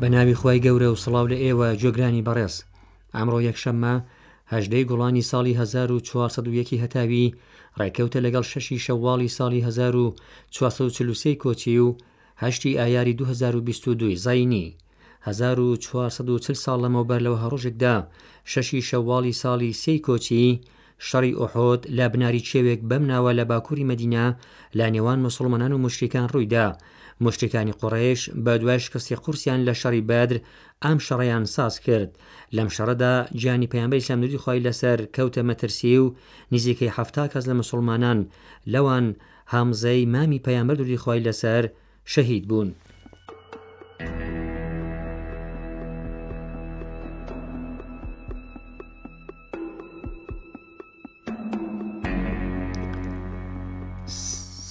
بە ناوی خی گەورە و سڵاو لە ئێوە جۆگرانی بەڕێز ئەمڕۆ یەکشەممە هەژدەی گوڵانی ساڵی 1940 هەتاوی ڕێککەوتە لەگەڵ شەشی شەواڵی ساڵی 1940 کۆچی و هەشتی ئایاری 2022 زینی هەزار و چوار سەد و چل ساڵ لەمەوبەر لەوهەڕۆژێکدا، شەشی شەوواڵی ساڵی سێی کۆچی، شەڕی ئوحود لە بناری کێوێک بەم ناوە لە باکووری مەدینە لە نێوان موسوڵمانان و موشریکان ڕوویدا. موشریکانی قوڕەیش بە دوای شکستی قورسیان لە شەڕی بەدر ئەم شەڕەیان ساز کرد. لەم شەڕەدا گیانی پەیامبەری سلام دروودی خوای لەسەر کەوتە مەترسی و نزیکەی حەفتا کەس لە موسوڵمانان لەوان هەمزەی مامی پەیامبەر دروودی خوای لەسەر شەهید بوون.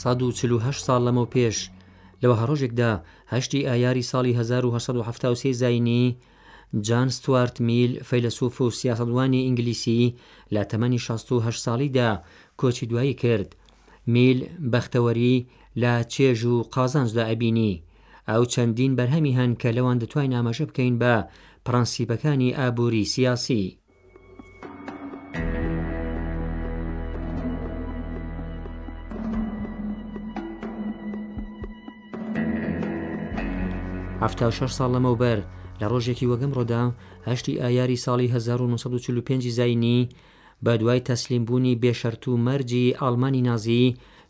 سەد و چل و هەشت ساڵ لەمەو پێش لە وەهەڕۆژێکدا هەشتی ئایاری ساڵی 1970 زینی جان ستوارت میل فەیلسوف و سیاستوانی ئینگلیسی لە تەمەنی 16 ساڵیدا کۆچی دوایی کرد میل بەختەوەری لە چێژ و قازانجدا ئەبینی. ئەو چەندین بەرهەمی هەن کە لەوان دەتواین ئاماژە بکەین بە پڕەنسیپەکانی ئابووری سیاسی. حەفتا و شەش ساڵ لەمەوبەر لە ڕۆژێکی وەگەمڕۆدا هەشتی ئایاری ساڵی هەزار و نۆ سەد و چل و پێنج زاینی بە دوای تەسلیم بوونی بێ شەرت و مەرجی ئاڵمانی نازی،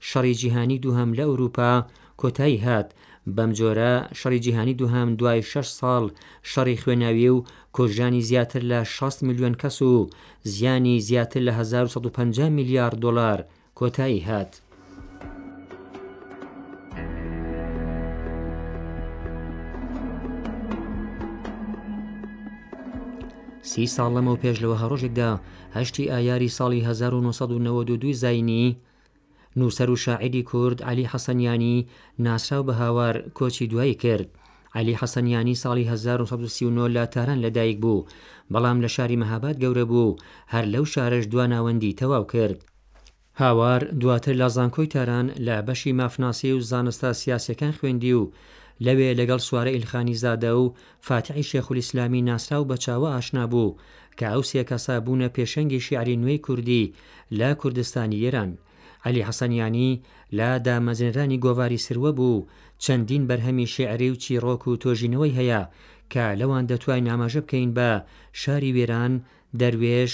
شەڕی جیهانی دووهەم لە ئورووپا کۆتایی هات، بەم جۆرە شەڕی جیهانی دووهەم دوای شەش ساڵ شەڕی خوێناوی و کوژرانی زیاتر لە شەست ملیۆن کەس و زیانی زیاتر لە هەزار و سەد و پەنجا میلیارد دۆلار کۆتایی هات. سی ساڵ لەمەوپێش لە وەهەڕۆژێکدا هەشتی ئایاری ساڵی 1992 زینی نووسەر و شاعیری کورد علی حەسەنیانی ناسراو بە هاوار کۆچی دوایی کرد. علی حەسەنیانی ساڵی 1939 لە تاران لەدایک بوو، بەڵام لە شاری مەهاباد گەورە بوو، هەر لەو شارەش دوا ناوەندی تەواو کرد. هاوار دواتر لە زانکۆی تاران لە بەشی مافناسی و زانستە سیاسیەکان خوێندی و لەوێ لەگەڵ سوارە ئیلخانی زادە و فاتحی شێخولئیسلامی ناسراو بە چاوە ئاشنا بوو کە ئەو سێ کەسە بوونە پێشەنگی شیعری نوێی کوردی لە کوردستانی ئێران. عەلی حەسەنیانی لە دامەزرێنرانی گۆڤاری سروە بوو و چەندین بەرهەمی شیعری و چیڕۆک و تۆژینەوەی هەیە کە لەوان دەتواین ئاماژە بکەین بە، شاری وێران، دەروێش،